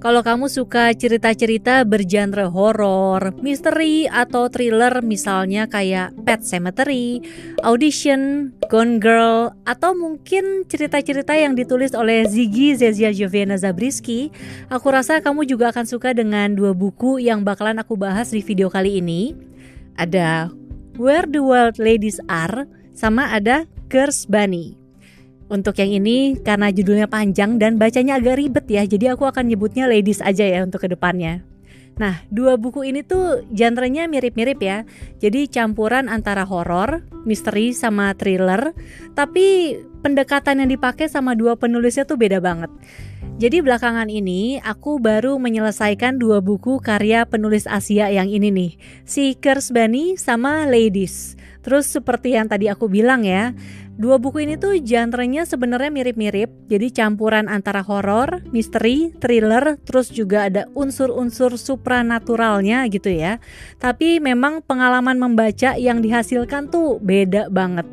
Kalau kamu suka cerita-cerita bergenre horor, misteri, atau thriller misalnya kayak Pet Cemetery, Audition, Gone Girl, atau mungkin cerita-cerita yang ditulis oleh Ziggy Zezia Joviana Zabriskie, aku rasa kamu juga akan suka dengan dua buku yang bakalan aku bahas di video kali ini. Ada Where the Wild Ladies Are, sama ada Curse Bunny. Untuk yang ini karena judulnya panjang dan bacanya agak ribet ya, jadi aku akan nyebutnya ladies aja ya untuk ke depannya. Nah, dua buku ini tuh genrenya mirip-mirip ya. Jadi campuran antara horor, misteri sama thriller, tapi pendekatan yang dipakai sama dua penulisnya tuh beda banget. Jadi belakangan ini aku baru menyelesaikan dua buku karya penulis Asia yang ini nih, si Bunny sama Ladies. Terus seperti yang tadi aku bilang ya, Dua buku ini tuh genrenya sebenarnya mirip-mirip, jadi campuran antara horor, misteri, thriller, terus juga ada unsur-unsur supranaturalnya gitu ya. Tapi memang pengalaman membaca yang dihasilkan tuh beda banget.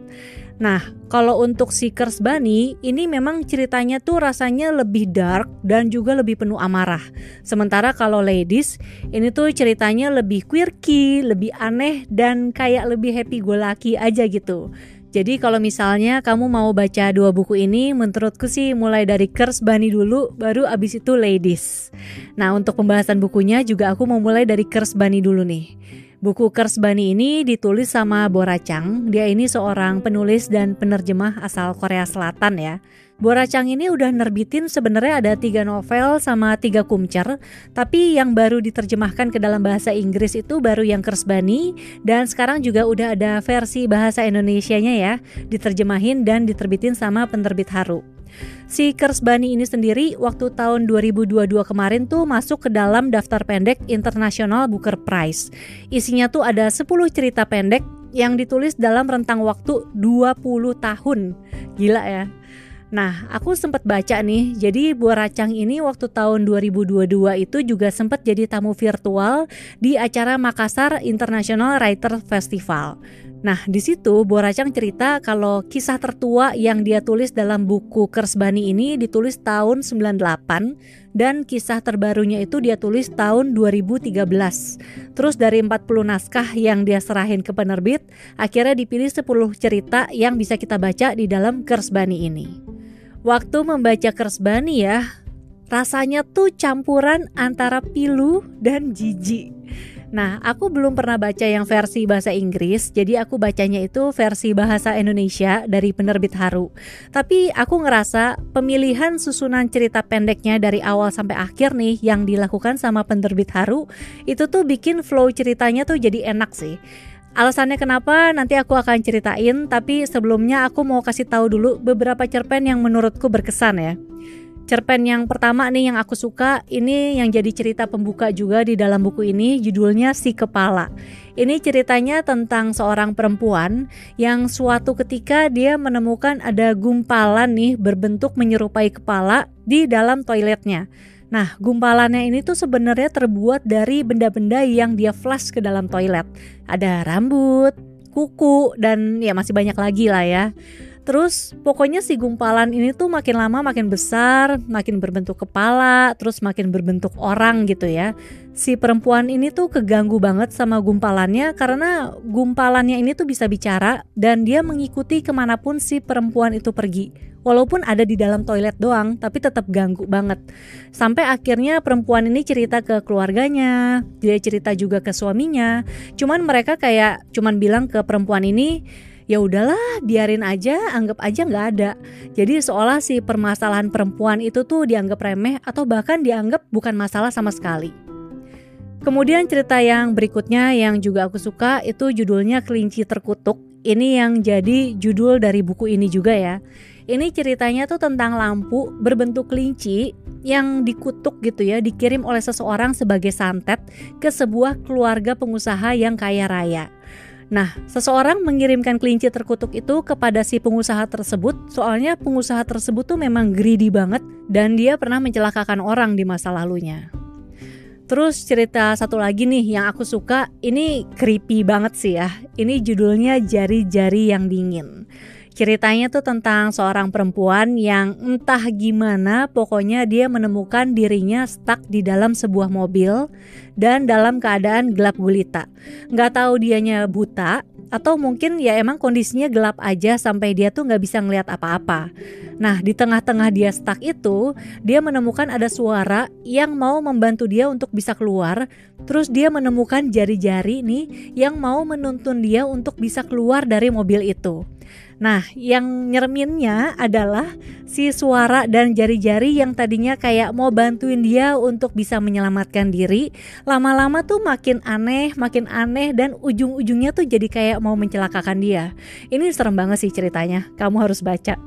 Nah, kalau untuk Seekers Bunny, ini memang ceritanya tuh rasanya lebih dark dan juga lebih penuh amarah. Sementara kalau Ladies, ini tuh ceritanya lebih quirky, lebih aneh dan kayak lebih happy go lucky aja gitu. Jadi kalau misalnya kamu mau baca dua buku ini, menurutku sih mulai dari Curse Bunny dulu, baru abis itu Ladies. Nah untuk pembahasan bukunya juga aku mau mulai dari Curse Bunny dulu nih. Buku Curse Bunny ini ditulis sama Bora Chang. Dia ini seorang penulis dan penerjemah asal Korea Selatan ya. Bora Chang ini udah nerbitin sebenarnya ada tiga novel sama tiga kumcer, tapi yang baru diterjemahkan ke dalam bahasa Inggris itu baru yang Kersbani dan sekarang juga udah ada versi bahasa Indonesianya ya, diterjemahin dan diterbitin sama penerbit Haru. Si Kersbani ini sendiri waktu tahun 2022 kemarin tuh masuk ke dalam daftar pendek International Booker Prize. Isinya tuh ada 10 cerita pendek yang ditulis dalam rentang waktu 20 tahun. Gila ya. Nah, aku sempat baca nih, jadi Buah Racang ini waktu tahun 2022 itu juga sempat jadi tamu virtual di acara Makassar International Writer Festival. Nah, di situ Buah Racang cerita kalau kisah tertua yang dia tulis dalam buku Kersbani ini ditulis tahun 98 dan kisah terbarunya itu dia tulis tahun 2013. Terus dari 40 naskah yang dia serahin ke penerbit, akhirnya dipilih 10 cerita yang bisa kita baca di dalam Kersbani ini. Waktu membaca Kersbani ya, rasanya tuh campuran antara pilu dan jijik. Nah, aku belum pernah baca yang versi bahasa Inggris, jadi aku bacanya itu versi bahasa Indonesia dari penerbit Haru. Tapi aku ngerasa pemilihan susunan cerita pendeknya dari awal sampai akhir nih yang dilakukan sama penerbit Haru, itu tuh bikin flow ceritanya tuh jadi enak sih. Alasannya kenapa nanti aku akan ceritain, tapi sebelumnya aku mau kasih tahu dulu beberapa cerpen yang menurutku berkesan ya. Cerpen yang pertama nih yang aku suka, ini yang jadi cerita pembuka juga di dalam buku ini, judulnya Si Kepala. Ini ceritanya tentang seorang perempuan yang suatu ketika dia menemukan ada gumpalan nih berbentuk menyerupai kepala di dalam toiletnya. Nah, gumpalannya ini tuh sebenarnya terbuat dari benda-benda yang dia flash ke dalam toilet. Ada rambut, kuku, dan ya masih banyak lagi lah ya. Terus pokoknya si gumpalan ini tuh makin lama makin besar, makin berbentuk kepala, terus makin berbentuk orang gitu ya. Si perempuan ini tuh keganggu banget sama gumpalannya karena gumpalannya ini tuh bisa bicara dan dia mengikuti ke mana pun si perempuan itu pergi. Walaupun ada di dalam toilet doang, tapi tetap ganggu banget. Sampai akhirnya perempuan ini cerita ke keluarganya, dia cerita juga ke suaminya. Cuman mereka kayak cuman bilang ke perempuan ini, ya udahlah biarin aja anggap aja nggak ada jadi seolah si permasalahan perempuan itu tuh dianggap remeh atau bahkan dianggap bukan masalah sama sekali Kemudian cerita yang berikutnya yang juga aku suka itu judulnya Kelinci Terkutuk. Ini yang jadi judul dari buku ini juga ya. Ini ceritanya tuh tentang lampu berbentuk kelinci yang dikutuk gitu ya, dikirim oleh seseorang sebagai santet ke sebuah keluarga pengusaha yang kaya raya. Nah, seseorang mengirimkan kelinci terkutuk itu kepada si pengusaha tersebut, soalnya pengusaha tersebut tuh memang greedy banget dan dia pernah mencelakakan orang di masa lalunya. Terus cerita satu lagi nih yang aku suka, ini creepy banget sih ya. Ini judulnya Jari-jari yang dingin. Ceritanya tuh tentang seorang perempuan yang entah gimana pokoknya dia menemukan dirinya stuck di dalam sebuah mobil dan dalam keadaan gelap gulita. Nggak tahu dianya buta atau mungkin ya emang kondisinya gelap aja sampai dia tuh nggak bisa ngeliat apa-apa. Nah di tengah-tengah dia stuck itu dia menemukan ada suara yang mau membantu dia untuk bisa keluar. Terus dia menemukan jari-jari nih yang mau menuntun dia untuk bisa keluar dari mobil itu. Nah, yang nyereminnya adalah si suara dan jari-jari yang tadinya kayak mau bantuin dia untuk bisa menyelamatkan diri, lama-lama tuh makin aneh, makin aneh dan ujung-ujungnya tuh jadi kayak mau mencelakakan dia. Ini serem banget sih ceritanya. Kamu harus baca.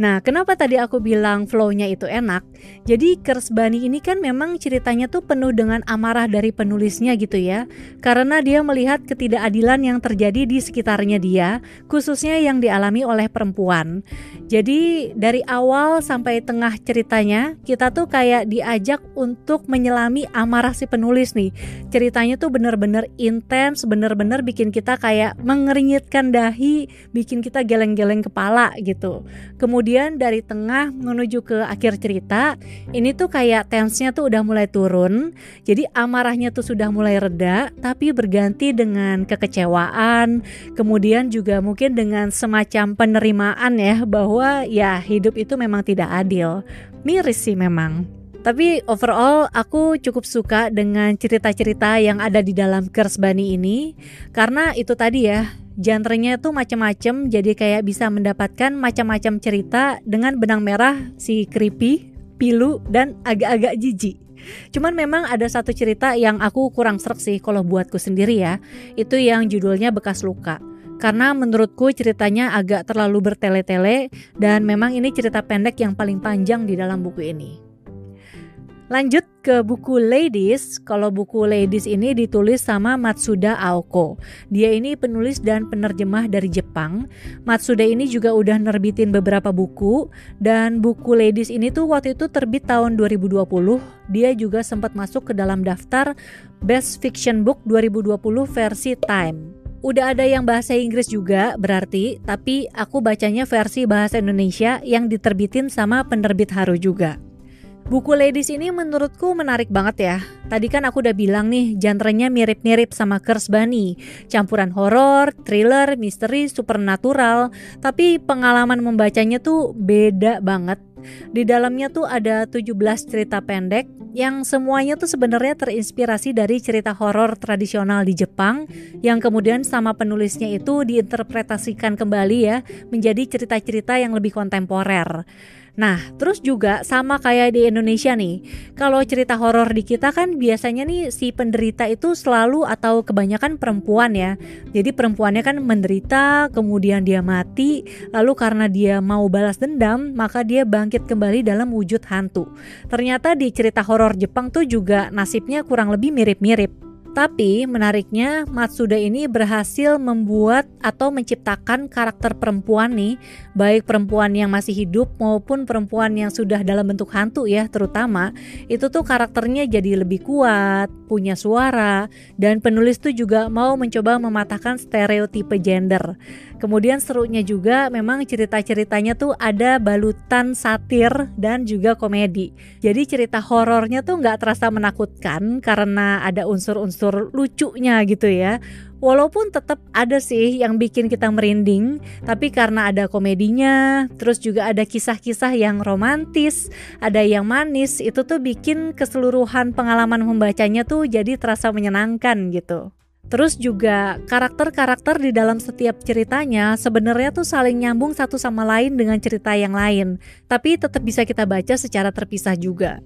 Nah, kenapa tadi aku bilang flow-nya itu enak? Jadi Kersbani ini kan memang ceritanya tuh penuh dengan amarah dari penulisnya gitu ya. Karena dia melihat ketidakadilan yang terjadi di sekitarnya dia, khususnya yang dialami oleh perempuan. Jadi dari awal sampai tengah ceritanya, kita tuh kayak diajak untuk menyelami amarah si penulis nih. Ceritanya tuh bener-bener intens, bener-bener bikin kita kayak mengeringitkan dahi, bikin kita geleng-geleng kepala gitu. Kemudian kemudian dari tengah menuju ke akhir cerita ini tuh kayak tensnya tuh udah mulai turun. Jadi amarahnya tuh sudah mulai reda tapi berganti dengan kekecewaan kemudian juga mungkin dengan semacam penerimaan ya bahwa ya hidup itu memang tidak adil. Miris sih memang. Tapi overall aku cukup suka dengan cerita-cerita yang ada di dalam Curse Bunny ini. Karena itu tadi ya Genrenya tuh macam-macam jadi kayak bisa mendapatkan macam-macam cerita dengan benang merah si creepy, pilu dan agak-agak jijik. Cuman memang ada satu cerita yang aku kurang serak sih kalau buatku sendiri ya. Itu yang judulnya Bekas Luka. Karena menurutku ceritanya agak terlalu bertele-tele dan memang ini cerita pendek yang paling panjang di dalam buku ini. Lanjut ke buku Ladies. Kalau buku Ladies ini ditulis sama Matsuda Aoko. Dia ini penulis dan penerjemah dari Jepang. Matsuda ini juga udah nerbitin beberapa buku dan buku Ladies ini tuh waktu itu terbit tahun 2020. Dia juga sempat masuk ke dalam daftar Best Fiction Book 2020 versi Time. Udah ada yang bahasa Inggris juga berarti, tapi aku bacanya versi bahasa Indonesia yang diterbitin sama penerbit Haru juga. Buku Ladies ini menurutku menarik banget ya. Tadi kan aku udah bilang nih, genrenya mirip-mirip sama Curse Bunny. Campuran horor, thriller, misteri, supernatural. Tapi pengalaman membacanya tuh beda banget. Di dalamnya tuh ada 17 cerita pendek yang semuanya tuh sebenarnya terinspirasi dari cerita horor tradisional di Jepang yang kemudian sama penulisnya itu diinterpretasikan kembali ya menjadi cerita-cerita yang lebih kontemporer. Nah, terus juga sama kayak di Indonesia nih. Kalau cerita horor di kita kan biasanya nih si penderita itu selalu atau kebanyakan perempuan ya. Jadi perempuannya kan menderita, kemudian dia mati, lalu karena dia mau balas dendam, maka dia bangkit kembali dalam wujud hantu. Ternyata di cerita horor Jepang tuh juga nasibnya kurang lebih mirip-mirip. Tapi menariknya Matsuda ini berhasil membuat atau menciptakan karakter perempuan nih, baik perempuan yang masih hidup maupun perempuan yang sudah dalam bentuk hantu ya terutama, itu tuh karakternya jadi lebih kuat, punya suara, dan penulis tuh juga mau mencoba mematahkan stereotipe gender. Kemudian serunya juga memang cerita-ceritanya tuh ada balutan satir dan juga komedi. Jadi cerita horornya tuh nggak terasa menakutkan karena ada unsur-unsur lucunya gitu ya. Walaupun tetap ada sih yang bikin kita merinding, tapi karena ada komedinya, terus juga ada kisah-kisah yang romantis, ada yang manis, itu tuh bikin keseluruhan pengalaman membacanya tuh jadi terasa menyenangkan gitu. Terus juga karakter-karakter di dalam setiap ceritanya sebenarnya tuh saling nyambung satu sama lain dengan cerita yang lain, tapi tetap bisa kita baca secara terpisah juga.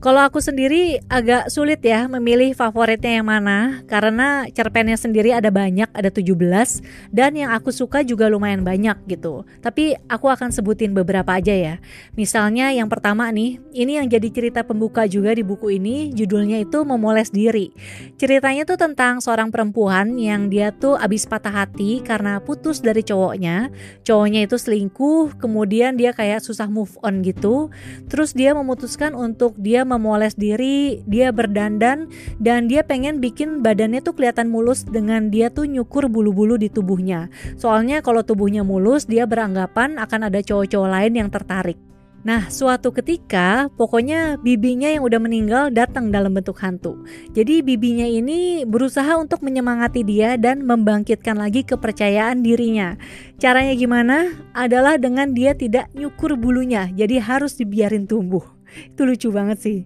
Kalau aku sendiri agak sulit ya memilih favoritnya yang mana karena cerpennya sendiri ada banyak, ada 17 dan yang aku suka juga lumayan banyak gitu. Tapi aku akan sebutin beberapa aja ya. Misalnya yang pertama nih, ini yang jadi cerita pembuka juga di buku ini, judulnya itu Memoles Diri. Ceritanya tuh tentang seorang perempuan yang dia tuh abis patah hati karena putus dari cowoknya. Cowoknya itu selingkuh, kemudian dia kayak susah move on gitu. Terus dia memutuskan untuk dia memoles diri, dia berdandan dan dia pengen bikin badannya tuh kelihatan mulus dengan dia tuh nyukur bulu-bulu di tubuhnya. Soalnya kalau tubuhnya mulus, dia beranggapan akan ada cowok-cowok lain yang tertarik. Nah, suatu ketika, pokoknya bibinya yang udah meninggal datang dalam bentuk hantu. Jadi, bibinya ini berusaha untuk menyemangati dia dan membangkitkan lagi kepercayaan dirinya. Caranya gimana? Adalah dengan dia tidak nyukur bulunya, jadi harus dibiarin tumbuh. Itu lucu banget sih.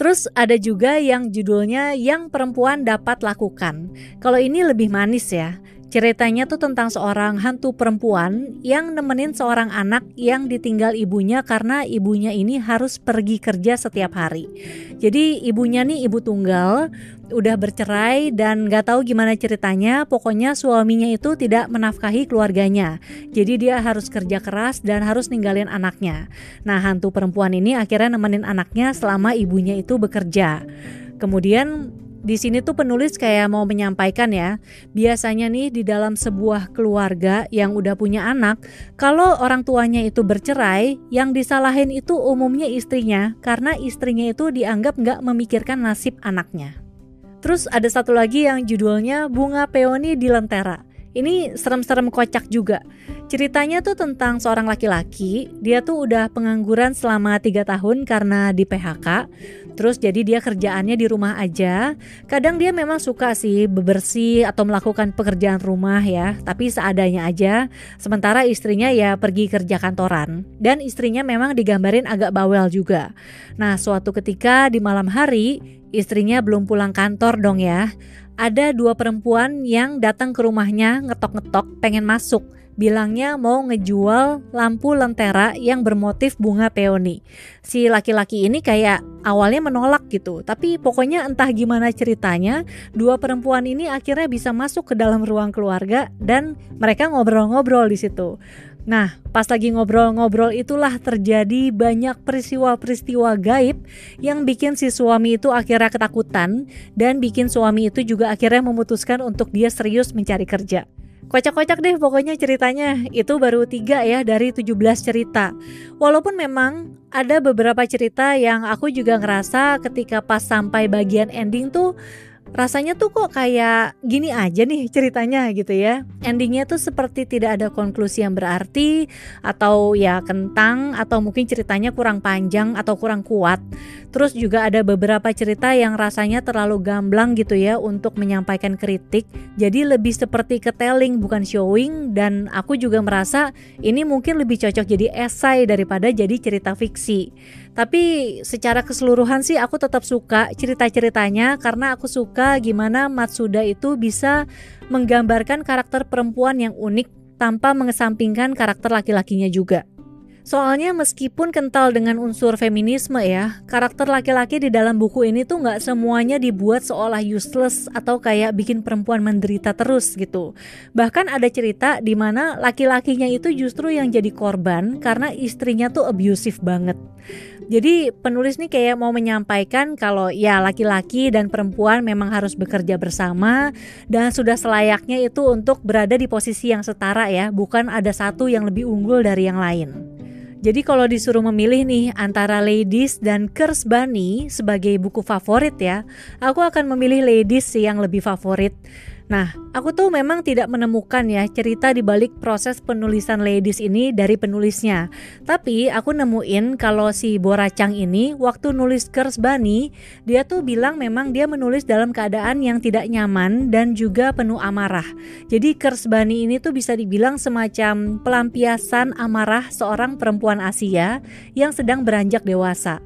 Terus ada juga yang judulnya yang perempuan dapat lakukan. Kalau ini lebih manis ya. Ceritanya tuh tentang seorang hantu perempuan yang nemenin seorang anak yang ditinggal ibunya karena ibunya ini harus pergi kerja setiap hari. Jadi ibunya nih ibu tunggal, udah bercerai dan gak tahu gimana ceritanya. Pokoknya suaminya itu tidak menafkahi keluarganya. Jadi dia harus kerja keras dan harus ninggalin anaknya. Nah hantu perempuan ini akhirnya nemenin anaknya selama ibunya itu bekerja. Kemudian di sini tuh penulis kayak mau menyampaikan ya, biasanya nih di dalam sebuah keluarga yang udah punya anak, kalau orang tuanya itu bercerai, yang disalahin itu umumnya istrinya karena istrinya itu dianggap nggak memikirkan nasib anaknya. Terus ada satu lagi yang judulnya Bunga Peoni di Lentera. Ini serem-serem kocak juga. Ceritanya tuh tentang seorang laki-laki, dia tuh udah pengangguran selama tiga tahun karena di PHK. Terus jadi dia kerjaannya di rumah aja. Kadang dia memang suka sih bebersih atau melakukan pekerjaan rumah ya, tapi seadanya aja. Sementara istrinya ya pergi kerja kantoran. Dan istrinya memang digambarin agak bawel juga. Nah suatu ketika di malam hari, istrinya belum pulang kantor dong ya ada dua perempuan yang datang ke rumahnya ngetok-ngetok pengen masuk bilangnya mau ngejual lampu lentera yang bermotif bunga peoni. Si laki-laki ini kayak awalnya menolak gitu, tapi pokoknya entah gimana ceritanya, dua perempuan ini akhirnya bisa masuk ke dalam ruang keluarga dan mereka ngobrol-ngobrol di situ. Nah, pas lagi ngobrol-ngobrol itulah terjadi banyak peristiwa-peristiwa gaib yang bikin si suami itu akhirnya ketakutan dan bikin suami itu juga akhirnya memutuskan untuk dia serius mencari kerja. Kocak-kocak deh pokoknya ceritanya. Itu baru tiga ya dari 17 cerita. Walaupun memang ada beberapa cerita yang aku juga ngerasa ketika pas sampai bagian ending tuh rasanya tuh kok kayak gini aja nih ceritanya gitu ya. Endingnya tuh seperti tidak ada konklusi yang berarti atau ya kentang atau mungkin ceritanya kurang panjang atau kurang kuat. Terus juga ada beberapa cerita yang rasanya terlalu gamblang gitu ya untuk menyampaikan kritik. Jadi lebih seperti ketelling bukan showing dan aku juga merasa ini mungkin lebih cocok jadi esai daripada jadi cerita fiksi. Tapi secara keseluruhan sih aku tetap suka cerita-ceritanya karena aku suka gimana Matsuda itu bisa menggambarkan karakter perempuan yang unik tanpa mengesampingkan karakter laki-lakinya juga. Soalnya meskipun kental dengan unsur feminisme ya, karakter laki-laki di dalam buku ini tuh nggak semuanya dibuat seolah useless atau kayak bikin perempuan menderita terus gitu. Bahkan ada cerita di mana laki-lakinya itu justru yang jadi korban karena istrinya tuh abusive banget. Jadi penulis nih kayak mau menyampaikan kalau ya laki-laki dan perempuan memang harus bekerja bersama dan sudah selayaknya itu untuk berada di posisi yang setara ya, bukan ada satu yang lebih unggul dari yang lain. Jadi kalau disuruh memilih nih antara Ladies dan Curse Bunny sebagai buku favorit ya, aku akan memilih Ladies yang lebih favorit. Nah, aku tuh memang tidak menemukan ya cerita di balik proses penulisan Ladies ini dari penulisnya. Tapi aku nemuin kalau si Boracang ini waktu nulis Bunny, dia tuh bilang memang dia menulis dalam keadaan yang tidak nyaman dan juga penuh amarah. Jadi Bunny ini tuh bisa dibilang semacam pelampiasan amarah seorang perempuan Asia yang sedang beranjak dewasa.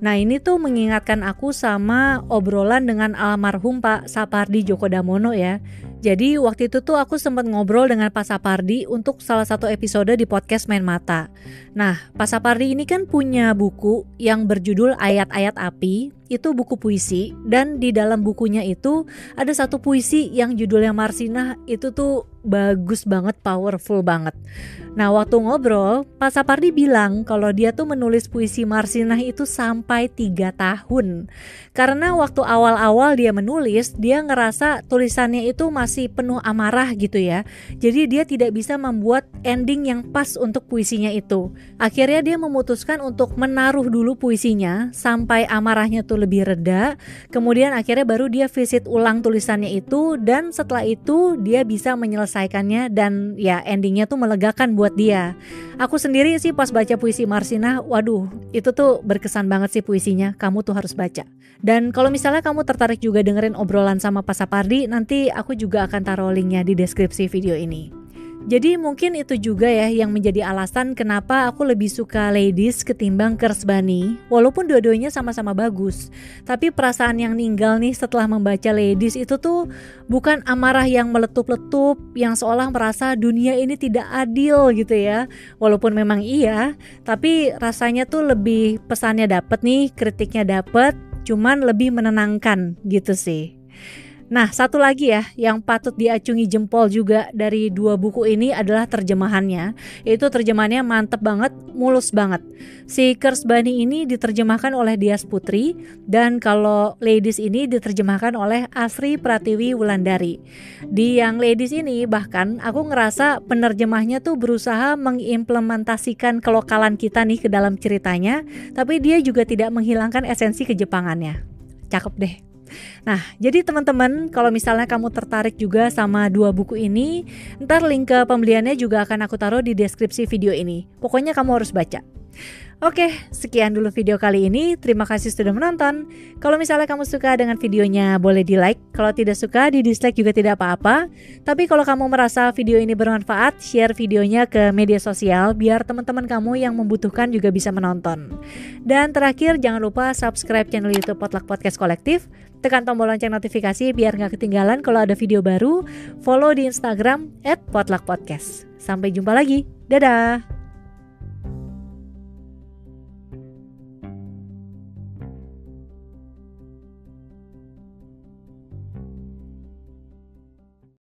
Nah ini tuh mengingatkan aku sama obrolan dengan almarhum Pak Sapardi Djoko Damono ya. Jadi waktu itu tuh aku sempat ngobrol dengan Pak Sapardi untuk salah satu episode di podcast Main Mata. Nah, Pak Sapardi ini kan punya buku yang berjudul Ayat-Ayat Api itu buku puisi dan di dalam bukunya itu ada satu puisi yang judulnya Marsinah itu tuh bagus banget, powerful banget. Nah waktu ngobrol, Pak Sapardi bilang kalau dia tuh menulis puisi Marsinah itu sampai tiga tahun. Karena waktu awal-awal dia menulis, dia ngerasa tulisannya itu masih penuh amarah gitu ya. Jadi dia tidak bisa membuat ending yang pas untuk puisinya itu. Akhirnya dia memutuskan untuk menaruh dulu puisinya sampai amarahnya tuh lebih reda. Kemudian akhirnya baru dia visit ulang tulisannya itu dan setelah itu dia bisa menyelesaikannya dan ya endingnya tuh melegakan buat dia. Aku sendiri sih pas baca puisi Marsina, waduh itu tuh berkesan banget sih puisinya. Kamu tuh harus baca. Dan kalau misalnya kamu tertarik juga dengerin obrolan sama Pak Sapardi, nanti aku juga akan taruh linknya di deskripsi video ini. Jadi mungkin itu juga ya yang menjadi alasan kenapa aku lebih suka Ladies ketimbang Kersbani. Walaupun dua-duanya sama-sama bagus. Tapi perasaan yang ninggal nih setelah membaca Ladies itu tuh bukan amarah yang meletup-letup yang seolah merasa dunia ini tidak adil gitu ya. Walaupun memang iya, tapi rasanya tuh lebih pesannya dapet nih, kritiknya dapet, cuman lebih menenangkan gitu sih. Nah, satu lagi ya yang patut diacungi jempol juga dari dua buku ini adalah terjemahannya. Itu terjemahannya mantep banget, mulus banget. Si Kers Bani ini diterjemahkan oleh Dias Putri dan kalau Ladies ini diterjemahkan oleh Asri Pratiwi Wulandari. Di yang Ladies ini bahkan aku ngerasa penerjemahnya tuh berusaha mengimplementasikan kelokalan kita nih ke dalam ceritanya, tapi dia juga tidak menghilangkan esensi kejepangannya. Cakep deh. Nah, jadi teman-teman, kalau misalnya kamu tertarik juga sama dua buku ini, ntar link ke pembeliannya juga akan aku taruh di deskripsi video ini. Pokoknya kamu harus baca. Oke, sekian dulu video kali ini. Terima kasih sudah menonton. Kalau misalnya kamu suka dengan videonya, boleh di like. Kalau tidak suka, di dislike juga tidak apa-apa. Tapi kalau kamu merasa video ini bermanfaat, share videonya ke media sosial biar teman-teman kamu yang membutuhkan juga bisa menonton. Dan terakhir, jangan lupa subscribe channel YouTube Potluck Podcast Kolektif. Tekan tombol lonceng notifikasi biar nggak ketinggalan kalau ada video baru. Follow di Instagram @potluckpodcast. Sampai jumpa lagi. Dadah.